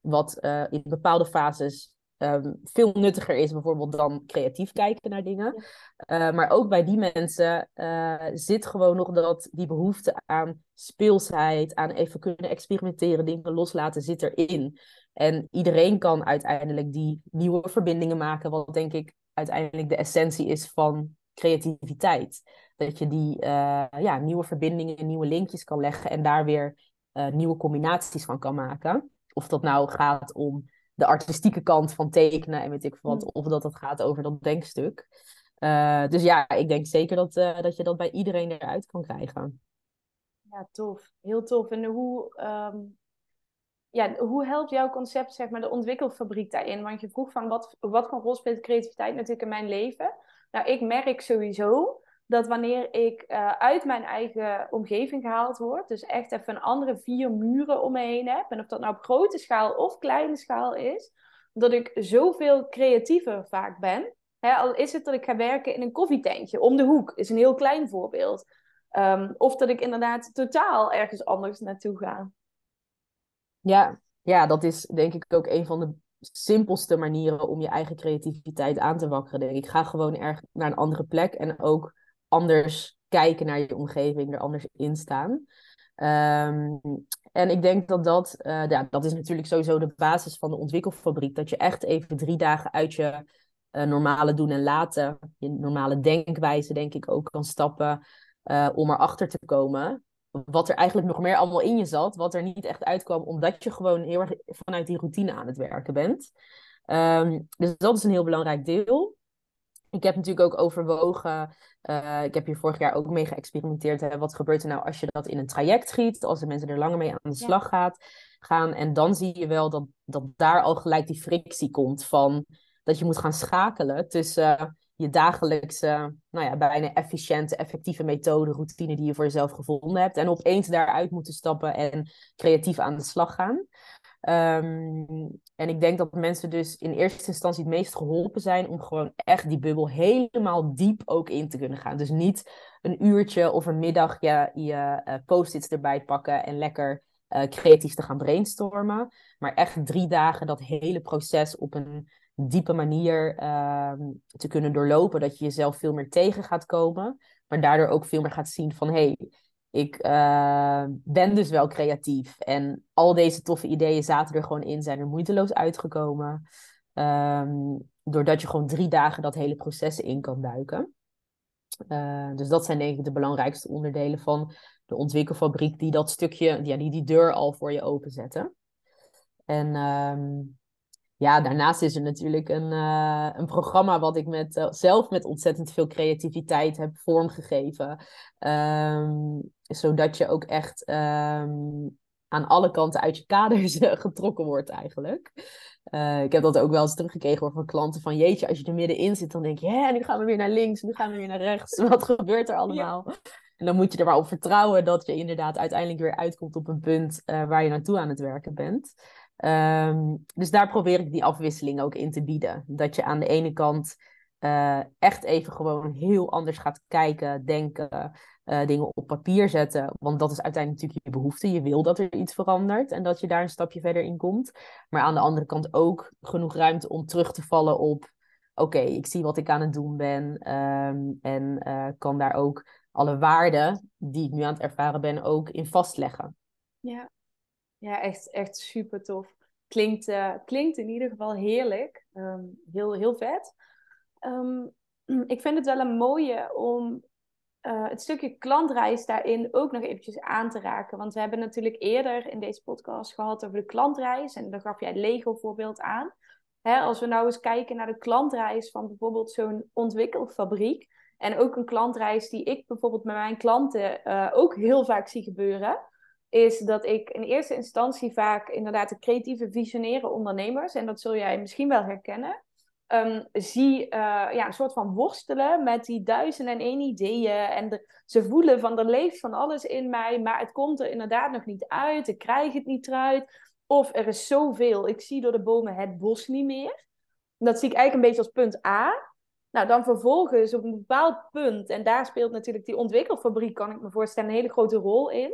wat in bepaalde fases um, veel nuttiger is, bijvoorbeeld dan creatief kijken naar dingen. Uh, maar ook bij die mensen uh, zit gewoon nog dat die behoefte aan speelsheid, aan even kunnen experimenteren, dingen loslaten, zit erin. En iedereen kan uiteindelijk die nieuwe verbindingen maken, wat denk ik uiteindelijk de essentie is van creativiteit. Dat je die uh, ja, nieuwe verbindingen, nieuwe linkjes kan leggen en daar weer nieuwe combinaties van kan maken. Of dat nou gaat om de artistieke kant van tekenen en weet ik wat, mm. of dat het gaat over dat denkstuk. Uh, dus ja, ik denk zeker dat, uh, dat je dat bij iedereen eruit kan krijgen.
Ja, tof. Heel tof. En hoe, um, ja, hoe helpt jouw concept, zeg maar, de ontwikkelfabriek daarin? Want je vroeg van wat, wat voor rol speelt creativiteit natuurlijk in mijn leven? Nou, ik merk sowieso dat wanneer ik uh, uit mijn eigen omgeving gehaald word, dus echt even een andere vier muren om me heen heb, en of dat nou op grote schaal of kleine schaal is, dat ik zoveel creatiever vaak ben. Hè, al is het dat ik ga werken in een koffietentje om de hoek, is een heel klein voorbeeld. Um, of dat ik inderdaad totaal ergens anders naartoe ga.
Ja, ja, dat is denk ik ook een van de simpelste manieren om je eigen creativiteit aan te wakkeren. Denk ik. ga gewoon erg naar een andere plek en ook anders kijken naar je omgeving, er anders in staan. Um, en ik denk dat dat, uh, ja, dat is natuurlijk sowieso de basis van de ontwikkelfabriek. Dat je echt even drie dagen uit je uh, normale doen en laten, je normale denkwijze denk ik ook kan stappen. Uh, om erachter te komen wat er eigenlijk nog meer allemaal in je zat. Wat er niet echt uitkwam, omdat je gewoon heel erg vanuit die routine aan het werken bent. Um, dus dat is een heel belangrijk deel. Ik heb natuurlijk ook overwogen, uh, ik heb hier vorig jaar ook mee geëxperimenteerd. Hè, wat gebeurt er nou als je dat in een traject schiet, als de mensen er langer mee aan de slag gaat, gaan. En dan zie je wel dat, dat daar al gelijk die frictie komt van dat je moet gaan schakelen tussen uh, je dagelijkse, nou ja, bijna efficiënte, effectieve methode, routine die je voor jezelf gevonden hebt. En opeens daaruit moeten stappen en creatief aan de slag gaan. Um, en ik denk dat mensen dus in eerste instantie het meest geholpen zijn om gewoon echt die bubbel helemaal diep ook in te kunnen gaan. Dus niet een uurtje of een middag je, je uh, post-its erbij pakken en lekker uh, creatief te gaan brainstormen. Maar echt drie dagen dat hele proces op een diepe manier uh, te kunnen doorlopen. Dat je jezelf veel meer tegen gaat komen. Maar daardoor ook veel meer gaat zien van hé, hey, ik uh, ben dus wel creatief. En al deze toffe ideeën zaten er gewoon in, zijn er moeiteloos uitgekomen. Um, doordat je gewoon drie dagen dat hele proces in kan duiken. Uh, dus dat zijn denk ik de belangrijkste onderdelen van de ontwikkelfabriek, die dat stukje, ja, die die deur al voor je openzetten. En um, ja, daarnaast is er natuurlijk een, uh, een programma wat ik met, uh, zelf met ontzettend veel creativiteit heb vormgegeven. Um, zodat je ook echt um, aan alle kanten uit je kaders getrokken wordt eigenlijk. Ik heb dat ook wel eens teruggekregen van klanten van jeetje, als je er middenin zit, dan denk je, hè, nu gaan we weer naar links, nu gaan we weer naar rechts. Wat gebeurt er allemaal? Ja. En dan moet je er maar op vertrouwen dat je inderdaad uiteindelijk weer uitkomt op een punt waar je naartoe aan het werken bent. Um, dus daar probeer ik die afwisseling ook in te bieden. Dat je aan de ene kant uh, echt even gewoon heel anders gaat kijken, denken, uh, dingen op papier zetten. Want dat is uiteindelijk natuurlijk je behoefte. Je wil dat er iets verandert en dat je daar een stapje verder in komt. Maar aan de andere kant ook genoeg ruimte om terug te vallen op: oké, ik zie wat ik aan het doen ben. Um, en uh, kan daar ook alle waarden die ik nu aan het ervaren ben ook in vastleggen.
Ja, ja, echt, echt super tof. Klinkt, uh, klinkt in ieder geval heerlijk. Um, heel, heel vet. Um, ik vind het wel een mooie om uh, het stukje klantreis daarin ook nog eventjes aan te raken. Want we hebben natuurlijk eerder in deze podcast gehad over de klantreis. En daar gaf jij Lego voorbeeld aan. Hè, als we nou eens kijken naar de klantreis van bijvoorbeeld zo'n ontwikkelfabriek. En ook een klantreis die ik bijvoorbeeld met mijn klanten uh, ook heel vaak zie gebeuren is dat ik in eerste instantie vaak inderdaad de creatieve visionaire ondernemers, en dat zul jij misschien wel herkennen, um, zie uh, ja, een soort van worstelen met die duizend en één ideeën. En ze voelen van er leeft van alles in mij, maar het komt er inderdaad nog niet uit. Ik krijg het niet eruit. Of er is zoveel, ik zie door de bomen het bos niet meer. Dat zie ik eigenlijk een beetje als punt A. Nou, dan vervolgens op een bepaald punt, en daar speelt natuurlijk die ontwikkelfabriek, kan ik me voorstellen, een hele grote rol in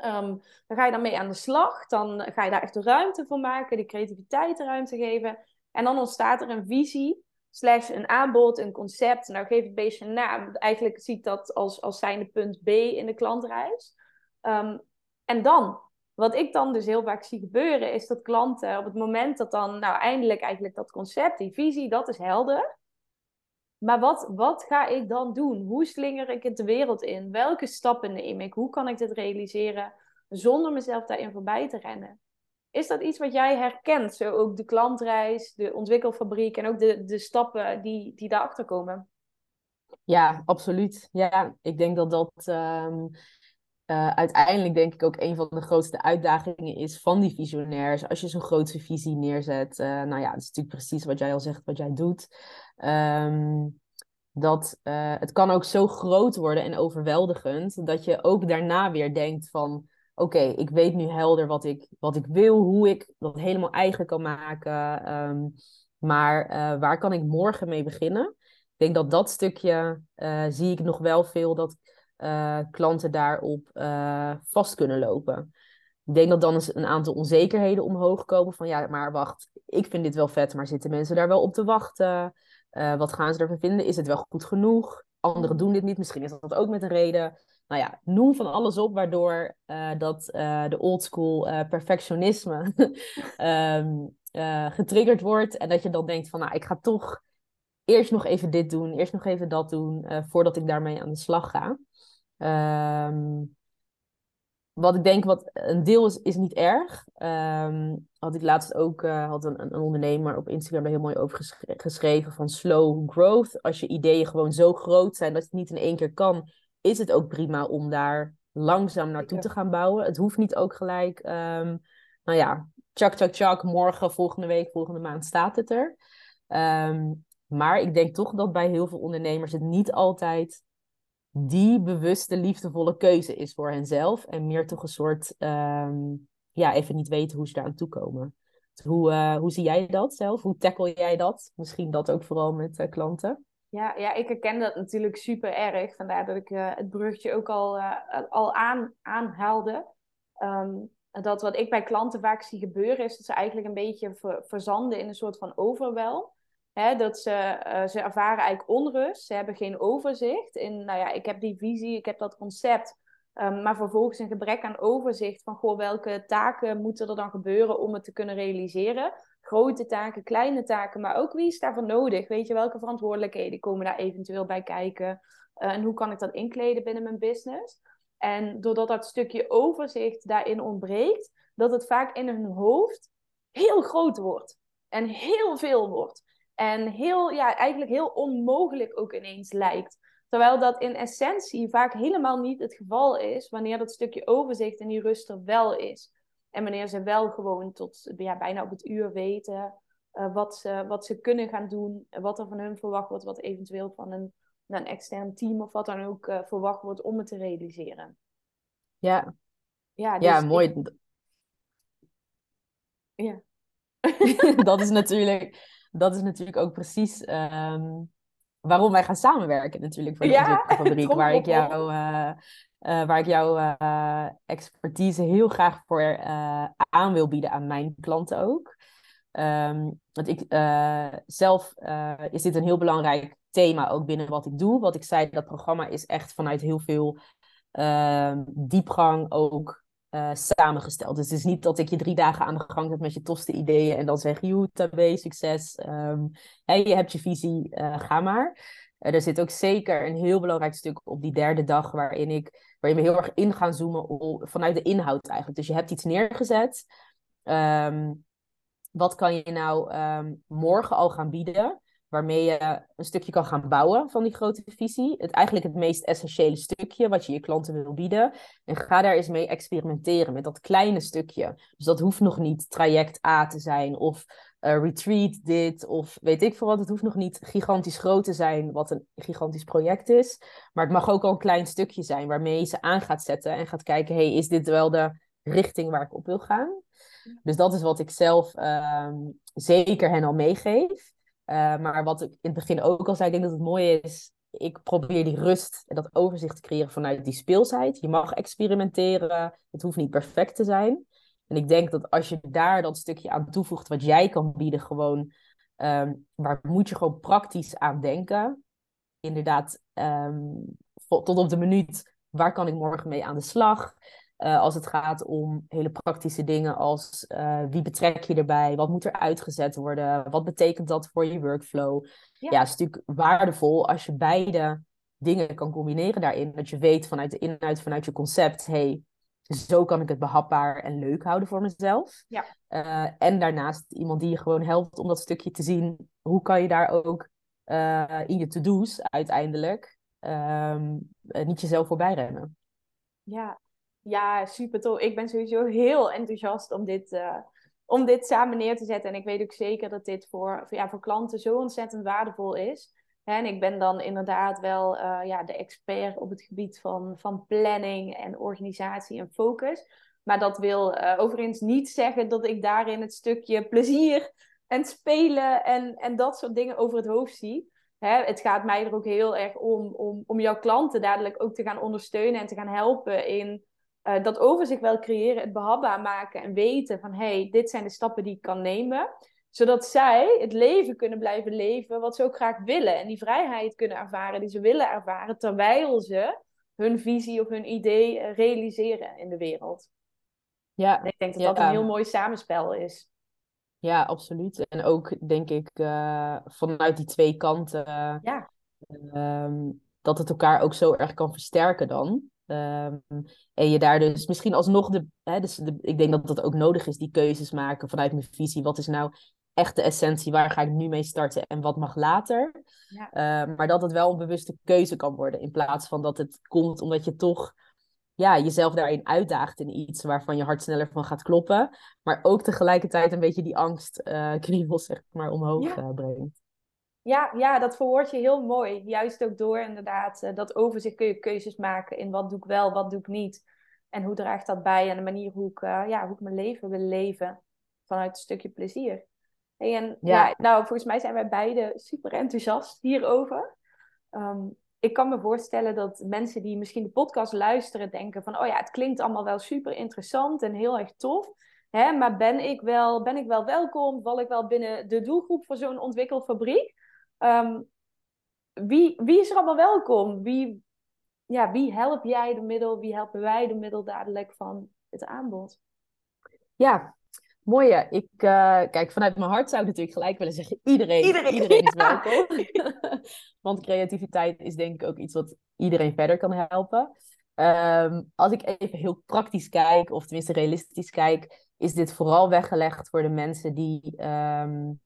Ehm, dan ga je daarmee aan de slag. Dan ga je daar echt de ruimte voor maken, de creativiteit ruimte geven. En dan ontstaat er een visie, slash een aanbod, een concept. Nou, geef het beestje een naam. Eigenlijk zie ik dat als, als zijnde punt B in de klantreis. Um, en dan, wat ik dan dus heel vaak zie gebeuren, is dat klanten op het moment dat dan, nou eindelijk eigenlijk dat concept, die visie, dat is helder. Maar wat, wat ga ik dan doen? Hoe slinger ik het de wereld in? Welke stappen neem ik? Hoe kan ik dit realiseren zonder mezelf daarin voorbij te rennen? Is dat iets wat jij herkent? Zo ook de klantreis, de ontwikkelfabriek en ook de, de stappen die, die daarachter komen?
Ja, absoluut. Ja, ik denk dat dat ehm, uh, uiteindelijk denk ik ook een van de grootste uitdagingen is van die visionairs. Als je zo'n grootse visie neerzet. Uh, nou ja, dat is natuurlijk precies wat jij al zegt, wat jij doet. Um, dat uh, het kan ook zo groot worden en overweldigend. Dat je ook daarna weer denkt van... Oké, ik weet nu helder wat ik, wat ik wil. Hoe ik dat helemaal eigen kan maken. Um, maar waar kan ik morgen mee beginnen? Ik denk dat dat stukje zie ik nog wel veel. Dat uh, klanten daarop uh, vast kunnen lopen. Ik denk dat dan eens een aantal onzekerheden omhoog komen. Van ja, maar wacht, ik vind dit wel vet, maar zitten mensen daar wel op te wachten? Uh, wat gaan ze ervan vinden? Is het wel goed genoeg? Anderen doen dit niet, misschien is dat ook met een reden. Nou ja, noem van alles op waardoor dat de oldschool perfectionisme um, getriggerd wordt. En dat je dan denkt van nou, ik ga toch eerst nog even dit doen, eerst nog even dat doen, voordat ik daarmee aan de slag ga. Um, wat ik denk, wat een deel is, is niet erg. Um, had ik laatst ook, uh, had een, een, ondernemer op Instagram er heel mooi over geschreven van slow growth. Als je ideeën gewoon zo groot zijn dat je het niet in één keer kan, is het ook prima om daar langzaam naartoe te gaan bouwen. Het hoeft niet ook gelijk, um, nou ja, tjak, tjak, tjak, morgen, volgende week, volgende maand staat het er. Um, maar ik denk toch dat bij heel veel ondernemers het niet altijd die bewuste, liefdevolle keuze is voor henzelf. En meer toch een soort, ja, even niet weten hoe ze daar aan toe komen. Hoe, uh, hoe zie jij dat zelf? Hoe tackle jij dat? Misschien dat ook vooral met uh, klanten.
Ja, ja, ik herken dat natuurlijk super erg. Vandaar dat ik uh, het brugje ook al, al aan, aanhaalde. Um, dat wat ik bij klanten vaak zie gebeuren, is dat ze eigenlijk een beetje ver, verzanden in een soort van overwel. Hè, dat ze, uh, ze ervaren eigenlijk onrust. Ze hebben geen overzicht. In, nou ja, ik heb die visie, ik heb dat concept. Um, maar vervolgens een gebrek aan overzicht van goh, welke taken moeten er dan gebeuren om het te kunnen realiseren. Grote taken, kleine taken, maar ook wie is daarvoor nodig? Weet je, welke verantwoordelijkheden komen daar eventueel bij kijken? Uh, en hoe kan ik dat inkleden binnen mijn business? En doordat dat stukje overzicht daarin ontbreekt, dat het vaak in hun hoofd heel groot wordt. En heel veel wordt. En heel, ja, eigenlijk heel onmogelijk ook ineens lijkt. Terwijl dat in essentie vaak helemaal niet het geval is wanneer dat stukje overzicht en die rust er wel is. En wanneer ze wel gewoon tot ja, bijna op het uur weten uh, wat, ze, wat ze kunnen gaan doen, wat er van hun verwacht wordt, wat eventueel van een, een extern team of wat dan ook uh, verwacht wordt om het te realiseren.
Ja, ja, dus ja mooi. Ik... Ja. dat is natuurlijk dat is natuurlijk ook precies um, waarom wij gaan samenwerken natuurlijk voor de ja, fabriek. Waar ik jou, uh, uh, waar ik jouw uh, expertise heel graag voor aan wil bieden aan mijn klanten ook. Um, want ik zelf is dit een heel belangrijk thema ook binnen wat ik doe. Wat ik zei, dat programma is echt vanuit heel veel ehm, diepgang ook uh, samengesteld. Dus het is niet dat ik je drie dagen aan de gang zet met je tofste ideeën en dan zeg, joe, tabé, succes. Um, je hebt je visie, uh, ga maar. Uh, er zit ook zeker een heel belangrijk stuk op die derde dag waarin, ik, waarin we heel erg in gaan zoomen op, vanuit de inhoud eigenlijk. Dus je hebt iets neergezet. Um, wat kan je nou um, morgen al gaan bieden? Waarmee je een stukje kan gaan bouwen van die grote visie. Het eigenlijk het meest essentiële stukje wat je je klanten wil bieden. En ga daar eens mee experimenteren met dat kleine stukje. Dus dat hoeft nog niet traject A te zijn of uh, retreat dit of weet ik veel wat. Het hoeft nog niet gigantisch groot te zijn, wat een gigantisch project is. Maar het mag ook al een klein stukje zijn waarmee je ze aan gaat zetten en gaat kijken, hey, is dit wel de richting waar ik op wil gaan? Dus dat is wat ik zelf um, zeker hen al meegeef. Uh, maar wat ik in het begin ook al zei, ik denk dat het mooi is ik probeer die rust en dat overzicht te creëren vanuit die speelsheid. Je mag experimenteren, het hoeft niet perfect te zijn. En ik denk dat als je daar dat stukje aan toevoegt wat jij kan bieden, gewoon, um, waar moet je gewoon praktisch aan denken? Inderdaad, um, tot op de minuut, waar kan ik morgen mee aan de slag? Uh, als het gaat om hele praktische dingen als uh, wie betrek je erbij, wat moet er uitgezet worden, wat betekent dat voor je workflow. Ja, ja het is natuurlijk waardevol als je beide dingen kan combineren daarin. Dat je weet vanuit de inhoud, vanuit je concept, hey, zo kan ik het behapbaar en leuk houden voor mezelf. Ja. Uh, en daarnaast iemand die je gewoon helpt om dat stukje te zien. Hoe kan je daar ook in je to-do's uiteindelijk um, niet jezelf voorbij rennen.
Ja, ja, super tof. Ik ben sowieso heel enthousiast om dit, uh, om dit samen neer te zetten. En ik weet ook zeker dat dit voor, ja, voor klanten zo ontzettend waardevol is. En ik ben dan inderdaad wel uh, ja, de expert op het gebied van, van planning en organisatie en focus. Maar dat wil uh, overigens niet zeggen dat ik daarin het stukje plezier en spelen en, en dat soort dingen over het hoofd zie. Hè, het gaat mij er ook heel erg om, om om jouw klanten dadelijk ook te gaan ondersteunen en te gaan helpen in uh, dat overzicht wel creëren, het behapbaar maken en weten van hé, hey, dit zijn de stappen die ik kan nemen. Zodat zij het leven kunnen blijven leven wat ze ook graag willen. En die vrijheid kunnen ervaren die ze willen ervaren, terwijl ze hun visie of hun idee eh, realiseren in de wereld. Ja, ik denk dat dat een heel mooi samenspel is.
Ja, absoluut. En ook denk ik uh, vanuit die twee kanten. Ja. Um, dat het elkaar ook zo erg kan versterken dan. Um, en je daar dus misschien alsnog de, hè, dus de, ik denk dat dat ook nodig is, die keuzes maken vanuit mijn visie. Wat is nou echt de essentie? Waar ga ik nu mee starten en wat mag later? Ja. Uh, maar dat het wel een bewuste keuze kan worden, in plaats van dat het komt omdat je toch ja, jezelf daarin uitdaagt in iets waarvan je hart sneller van gaat kloppen. Maar ook tegelijkertijd een beetje die angst uh, kriebels, zeg maar, omhoog ja. uh, brengt.
Ja, ja, dat verwoord je heel mooi. Juist ook door inderdaad uh, dat overzicht kun je keuzes maken in wat doe ik wel, wat doe ik niet. En hoe draagt dat bij aan de manier hoe ik, uh, ja, hoe ik mijn leven wil leven. Vanuit een stukje plezier. Hey, en ja. ja. nou, volgens mij zijn wij beide super enthousiast hierover. Um, ik kan me voorstellen dat mensen die misschien de podcast luisteren denken van, oh ja, het klinkt allemaal wel super interessant en heel erg tof. Hè, maar ben ik, wel, ben ik wel welkom? Val ik wel binnen de doelgroep voor zo'n ontwikkelfabriek? Um, wie, wie is er allemaal welkom? Wie, ja, wie help jij de middel? Wie helpen wij de middel dadelijk van het aanbod?
Ja, mooie. Ik, uh, kijk, vanuit mijn hart zou ik natuurlijk gelijk willen zeggen: iedereen, iedereen, iedereen is welkom. Want creativiteit is denk ik ook iets wat iedereen verder kan helpen. Um, als ik even heel praktisch kijk, of tenminste realistisch kijk, is dit vooral weggelegd voor de mensen die um,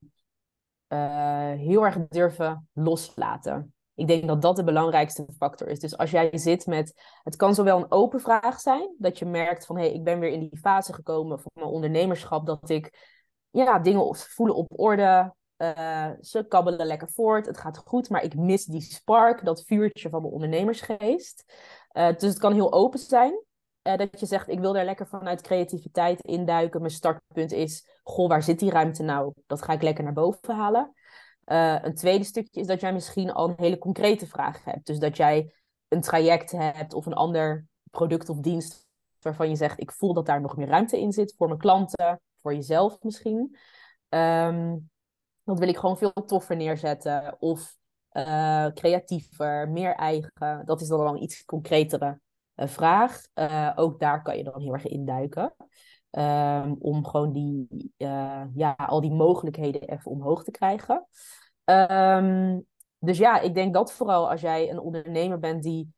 uh, heel erg durven loslaten. Ik denk dat dat de belangrijkste factor is. Dus als jij zit met, het kan zowel een open vraag zijn, dat je merkt van hé, hey, ik ben weer in die fase gekomen van mijn ondernemerschap, dat ik ja, dingen voelen op orde, uh, ze kabbelen lekker voort, het gaat goed, maar ik mis die spark, dat vuurtje van mijn ondernemersgeest. Uh, dus het kan heel open zijn. Uh, dat je zegt, ik wil daar lekker vanuit creativiteit induiken. Mijn startpunt is, goh, waar zit die ruimte nou? Dat ga ik lekker naar boven halen. Uh, een tweede stukje is dat jij misschien al een hele concrete vraag hebt. Dus dat jij een traject hebt of een ander product of dienst waarvan je zegt, ik voel dat daar nog meer ruimte in zit voor mijn klanten, voor jezelf misschien. Um, dat wil ik gewoon veel toffer neerzetten of uh, creatiever, meer eigen. Dat is dan wel een iets concretere vraag. ook daar kan je dan heel erg induiken. Um, om gewoon die, uh, ja, al die mogelijkheden even omhoog te krijgen. Um, dus ja, ik denk dat vooral als jij een ondernemer bent die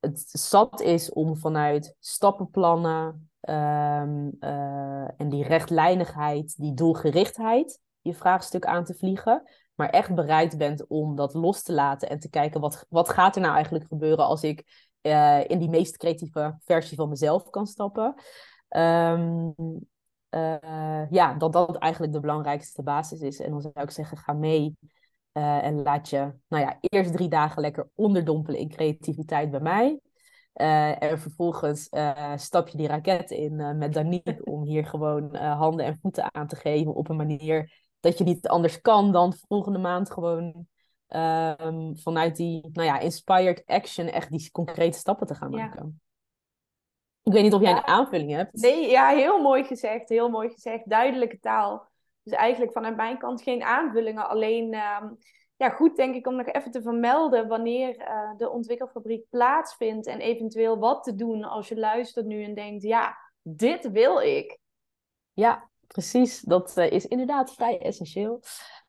het zat is om vanuit stappenplannen um, uh, en die rechtlijnigheid, die doelgerichtheid, je vraagstuk aan te vliegen. Maar echt bereid bent om dat los te laten en te kijken wat, wat gaat er nou eigenlijk gebeuren als ik uh, in die meest creatieve versie van mezelf kan stappen. Um, uh, ja, dat dat eigenlijk de belangrijkste basis is. En dan zou ik zeggen, ga mee uh, en laat je, nou ja, eerst drie dagen lekker onderdompelen in creativiteit bij mij. Uh, en vervolgens stap je die raket in met Danique om hier gewoon handen en voeten aan te geven op een manier dat je niet anders kan dan volgende maand gewoon ehm, vanuit die, nou ja, inspired action echt die concrete stappen te gaan maken. Ik weet niet of jij een aanvulling hebt.
Nee, ja, heel mooi gezegd. Heel mooi gezegd. Duidelijke taal. Dus eigenlijk vanuit mijn kant geen aanvullingen. Alleen ehm, ja, goed denk ik om nog even te vermelden wanneer uh, de ontwikkelfabriek plaatsvindt. En eventueel wat te doen als je luistert nu en denkt, ja, dit wil ik.
Ja, precies. Dat uh, is inderdaad vrij essentieel.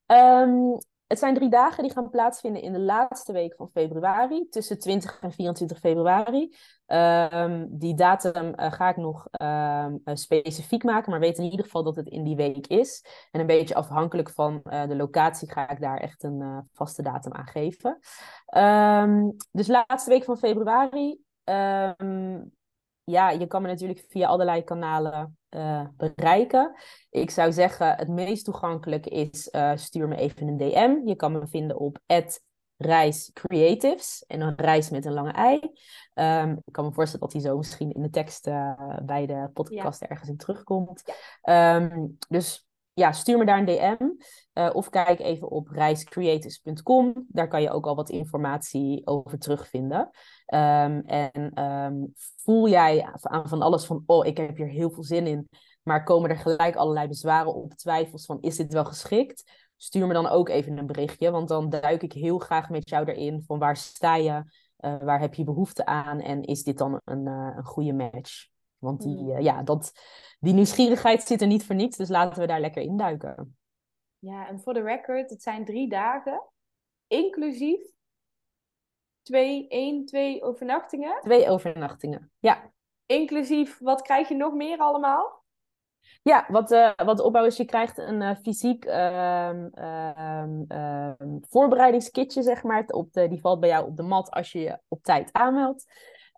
Um, het zijn drie dagen die gaan plaatsvinden in de laatste week van februari, tussen 20 en 24 februari. Um, die datum uh, ga ik nog uh, specifiek maken, maar weet in ieder geval dat het in die week is. En een beetje afhankelijk van uh, de locatie ga ik daar echt een vaste datum aan geven. Um, dus laatste week van februari. Ja, je kan me natuurlijk via allerlei kanalen uh, bereiken. Ik zou zeggen, het meest toegankelijk is uh, stuur me even een DM. Je kan me vinden op reiscreatives en een reis met een lange ei. Um, ik kan me voorstellen dat die zo misschien in de tekst uh, bij de podcast ja. ergens in terugkomt. Um, dus ja, stuur me daar een DM. Uh, of kijk even op reiscreators.com. Daar kan je ook al wat informatie over terugvinden. Um, en um, voel jij aan van alles van, oh, ik heb hier heel veel zin in. Maar komen er gelijk allerlei bezwaren op, twijfels van, is dit wel geschikt? Stuur me dan ook even een berichtje, want dan duik ik heel graag met jou erin van waar sta je, uh, waar heb je behoefte aan en is dit dan een, uh, een goede match? Want die, uh, ja, dat, die nieuwsgierigheid zit er niet voor niets, dus laten we daar lekker induiken.
Ja, en voor de record, het zijn drie dagen, inclusief twee, één, twee overnachtingen.
Twee overnachtingen, ja.
Inclusief, wat krijg je nog meer allemaal?
Ja, wat, uh, wat de opbouw is, je krijgt een uh, fysiek uh, voorbereidingskitje, zeg maar. Op de, die valt bij jou op de mat als je je op tijd aanmeldt.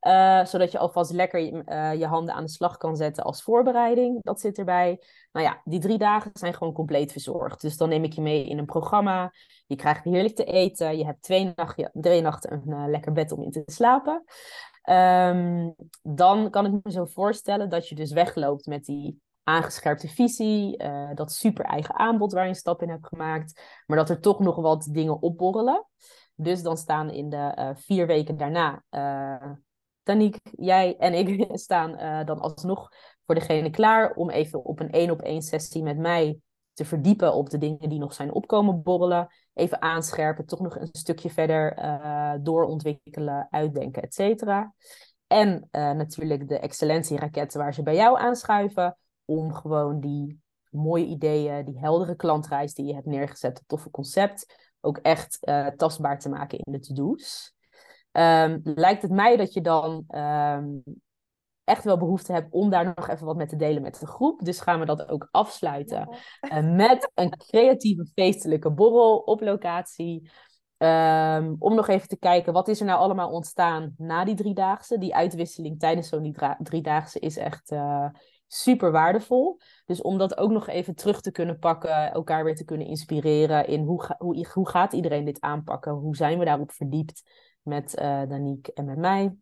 Uh, zodat je alvast lekker je, uh, je, handen aan de slag kan zetten als voorbereiding. Dat zit erbij. Nou ja, die drie dagen zijn gewoon compleet verzorgd. Dus dan neem ik je mee in een programma. Je krijgt heerlijk te eten. Je hebt twee, nacht, twee nachten een uh, lekker bed om in te slapen. Um, dan kan ik me zo voorstellen dat je dus wegloopt met die aangescherpte visie, dat super eigen aanbod waar je een stap in hebt gemaakt, maar dat er toch nog wat dingen opborrelen. Dus dan staan in de vier weken daarna Daniek, jij en ik staan uh, dan alsnog voor degene klaar om even op een één op één sessie met mij te verdiepen op de dingen die nog zijn opkomen borrelen. Even aanscherpen, toch nog een stukje verder uh, doorontwikkelen, uitdenken, et cetera. En uh, natuurlijk de excellentieraketten waar ze bij jou aanschuiven. Om gewoon die mooie ideeën, die heldere klantreis die je hebt neergezet, het toffe concept, ook echt tastbaar te maken in de to-do's. Um, lijkt het mij dat je dan um, echt wel behoefte hebt om daar nog even wat mee te delen met de groep. Dus gaan we dat ook afsluiten uh, met een creatieve feestelijke borrel op locatie. Um, om nog even te kijken, wat is er nou allemaal ontstaan na die driedaagse? Die uitwisseling tijdens zo'n driedaagse is echt uh, super waardevol. Dus om dat ook nog even terug te kunnen pakken, elkaar weer te kunnen inspireren in hoe, ga, hoe, hoe gaat iedereen dit aanpakken? Hoe zijn we daarop verdiept? Met uh, Daniek en met mij.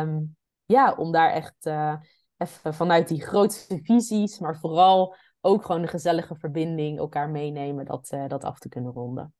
Um, ja, om daar echt uh, even vanuit die grootste visies, maar vooral ook gewoon de gezellige verbinding, elkaar meenemen, dat, uh, dat af te kunnen ronden.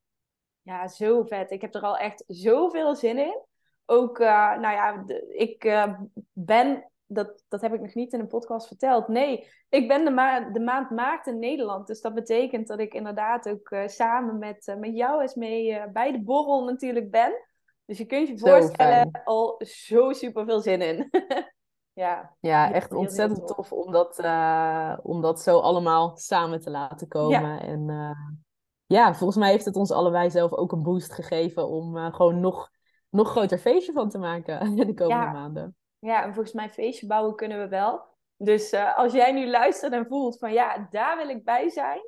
Ja, zo vet. Ik heb er al echt zoveel zin in. Ook, nou ja, ik ben dat, dat heb ik nog niet in een podcast verteld. Nee, ik ben de, ma de maand maart in Nederland. Dus dat betekent dat ik inderdaad ook uh, samen met, uh, met jou eens mee uh, bij de borrel natuurlijk ben. Dus je kunt je zo voorstellen, fijn. al zo super veel zin in. ja,
ja, echt heel, ontzettend heel tof. tof om dat, om dat zo allemaal samen te laten komen. Ja. En ja, volgens mij heeft het ons allebei zelf ook een boost gegeven om gewoon nog, nog groter feestje van te maken de komende ja. maanden.
Ja, en volgens mij feestje bouwen kunnen we wel. Dus uh, als jij nu luistert en voelt van ja, daar wil ik bij zijn,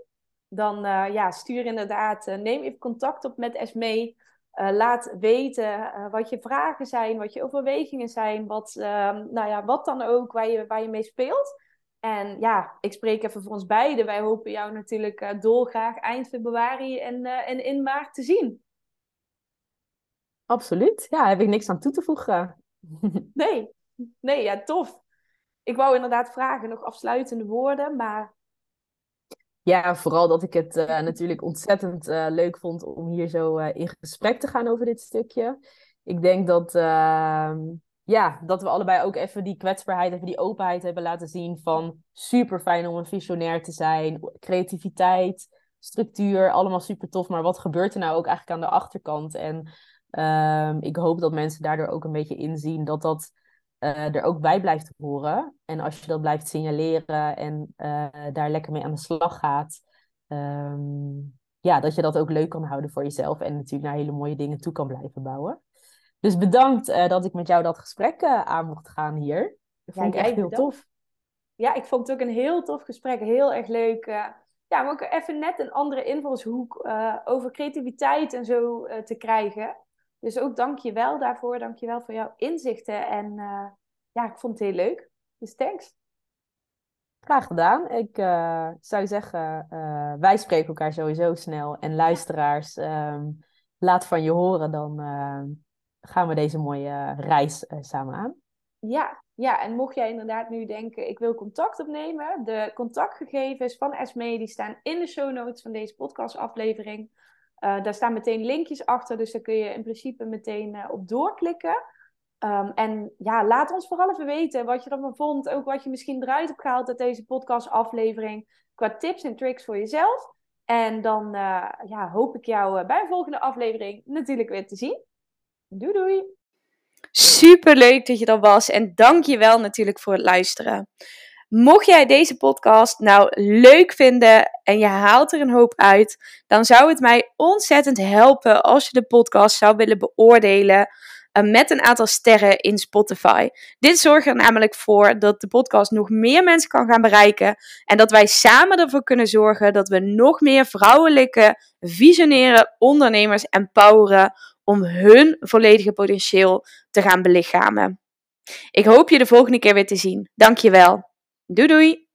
dan uh, ja, stuur inderdaad, uh, neem even contact op met Esmee. laat weten wat je vragen zijn, wat je overwegingen zijn, wat, ehm, nou ja, wat dan ook waar je, waar je mee speelt. En ja, ik spreek even voor ons beiden. Wij hopen jou natuurlijk dolgraag eind februari en, en in maart te zien.
Absoluut. Ja, heb ik niks aan toe te voegen.
Nee, nee, ja, tof. Ik wou inderdaad vragen, nog afsluitende woorden, maar...
Ja, vooral dat ik het natuurlijk ontzettend leuk vond om hier zo in gesprek te gaan over dit stukje. Ik denk dat, ehm, ja, dat we allebei ook even die kwetsbaarheid, even die openheid hebben laten zien van super fijn om een visionair te zijn, creativiteit, structuur, allemaal super tof. Maar wat gebeurt er nou ook eigenlijk aan de achterkant? En ehm, ik hoop dat mensen daardoor ook een beetje inzien dat dat uh, er ook bij blijft horen. En als je dat blijft signaleren en uh, daar lekker mee aan de slag gaat, um, ja, dat je dat ook leuk kan houden voor jezelf en natuurlijk naar hele mooie dingen toe kan blijven bouwen. Dus bedankt uh, dat ik met jou dat gesprek aan mocht gaan hier. Dat vond ja, ik echt heel tof.
Ja, ik vond het ook een heel tof gesprek. Heel erg leuk. ja, maar ook even net een andere invalshoek over creativiteit en zo te krijgen. Dus ook dank je wel daarvoor. Dank je wel voor jouw inzichten. En uh, ja, ik vond het heel leuk. Dus thanks.
Graag gedaan. Ik uh, zou zeggen, uh, wij spreken elkaar sowieso snel. En luisteraars, um, laat van je horen. Dan gaan we deze mooie reis samen aan.
Ja, ja, en mocht jij inderdaad nu denken, ik wil contact opnemen. De contactgegevens van Esme die staan in de show notes van deze podcastaflevering. Uh, daar staan meteen linkjes achter, dus daar kun je in principe meteen uh, op doorklikken. Um, en ja, laat ons vooral even weten wat je ervan vond. Ook wat je misschien eruit hebt gehaald uit deze podcastaflevering. Qua tips en tricks voor jezelf. En dan uh, ja, hoop ik jou bij een volgende aflevering natuurlijk weer te zien. Doei doei!
Super leuk dat je er was en dank je wel natuurlijk voor het luisteren. Mocht jij deze podcast nou leuk vinden en je haalt er een hoop uit, dan zou het mij ontzettend helpen als je de podcast zou willen beoordelen uh, met een aantal sterren in Spotify. Dit zorgt er namelijk voor dat de podcast nog meer mensen kan gaan bereiken en dat wij samen ervoor kunnen zorgen dat we nog meer vrouwelijke, visionaire ondernemers empoweren om hun volledige potentieel te gaan belichamen. Ik hoop je de volgende keer weer te zien. Dankjewel. Doei doei!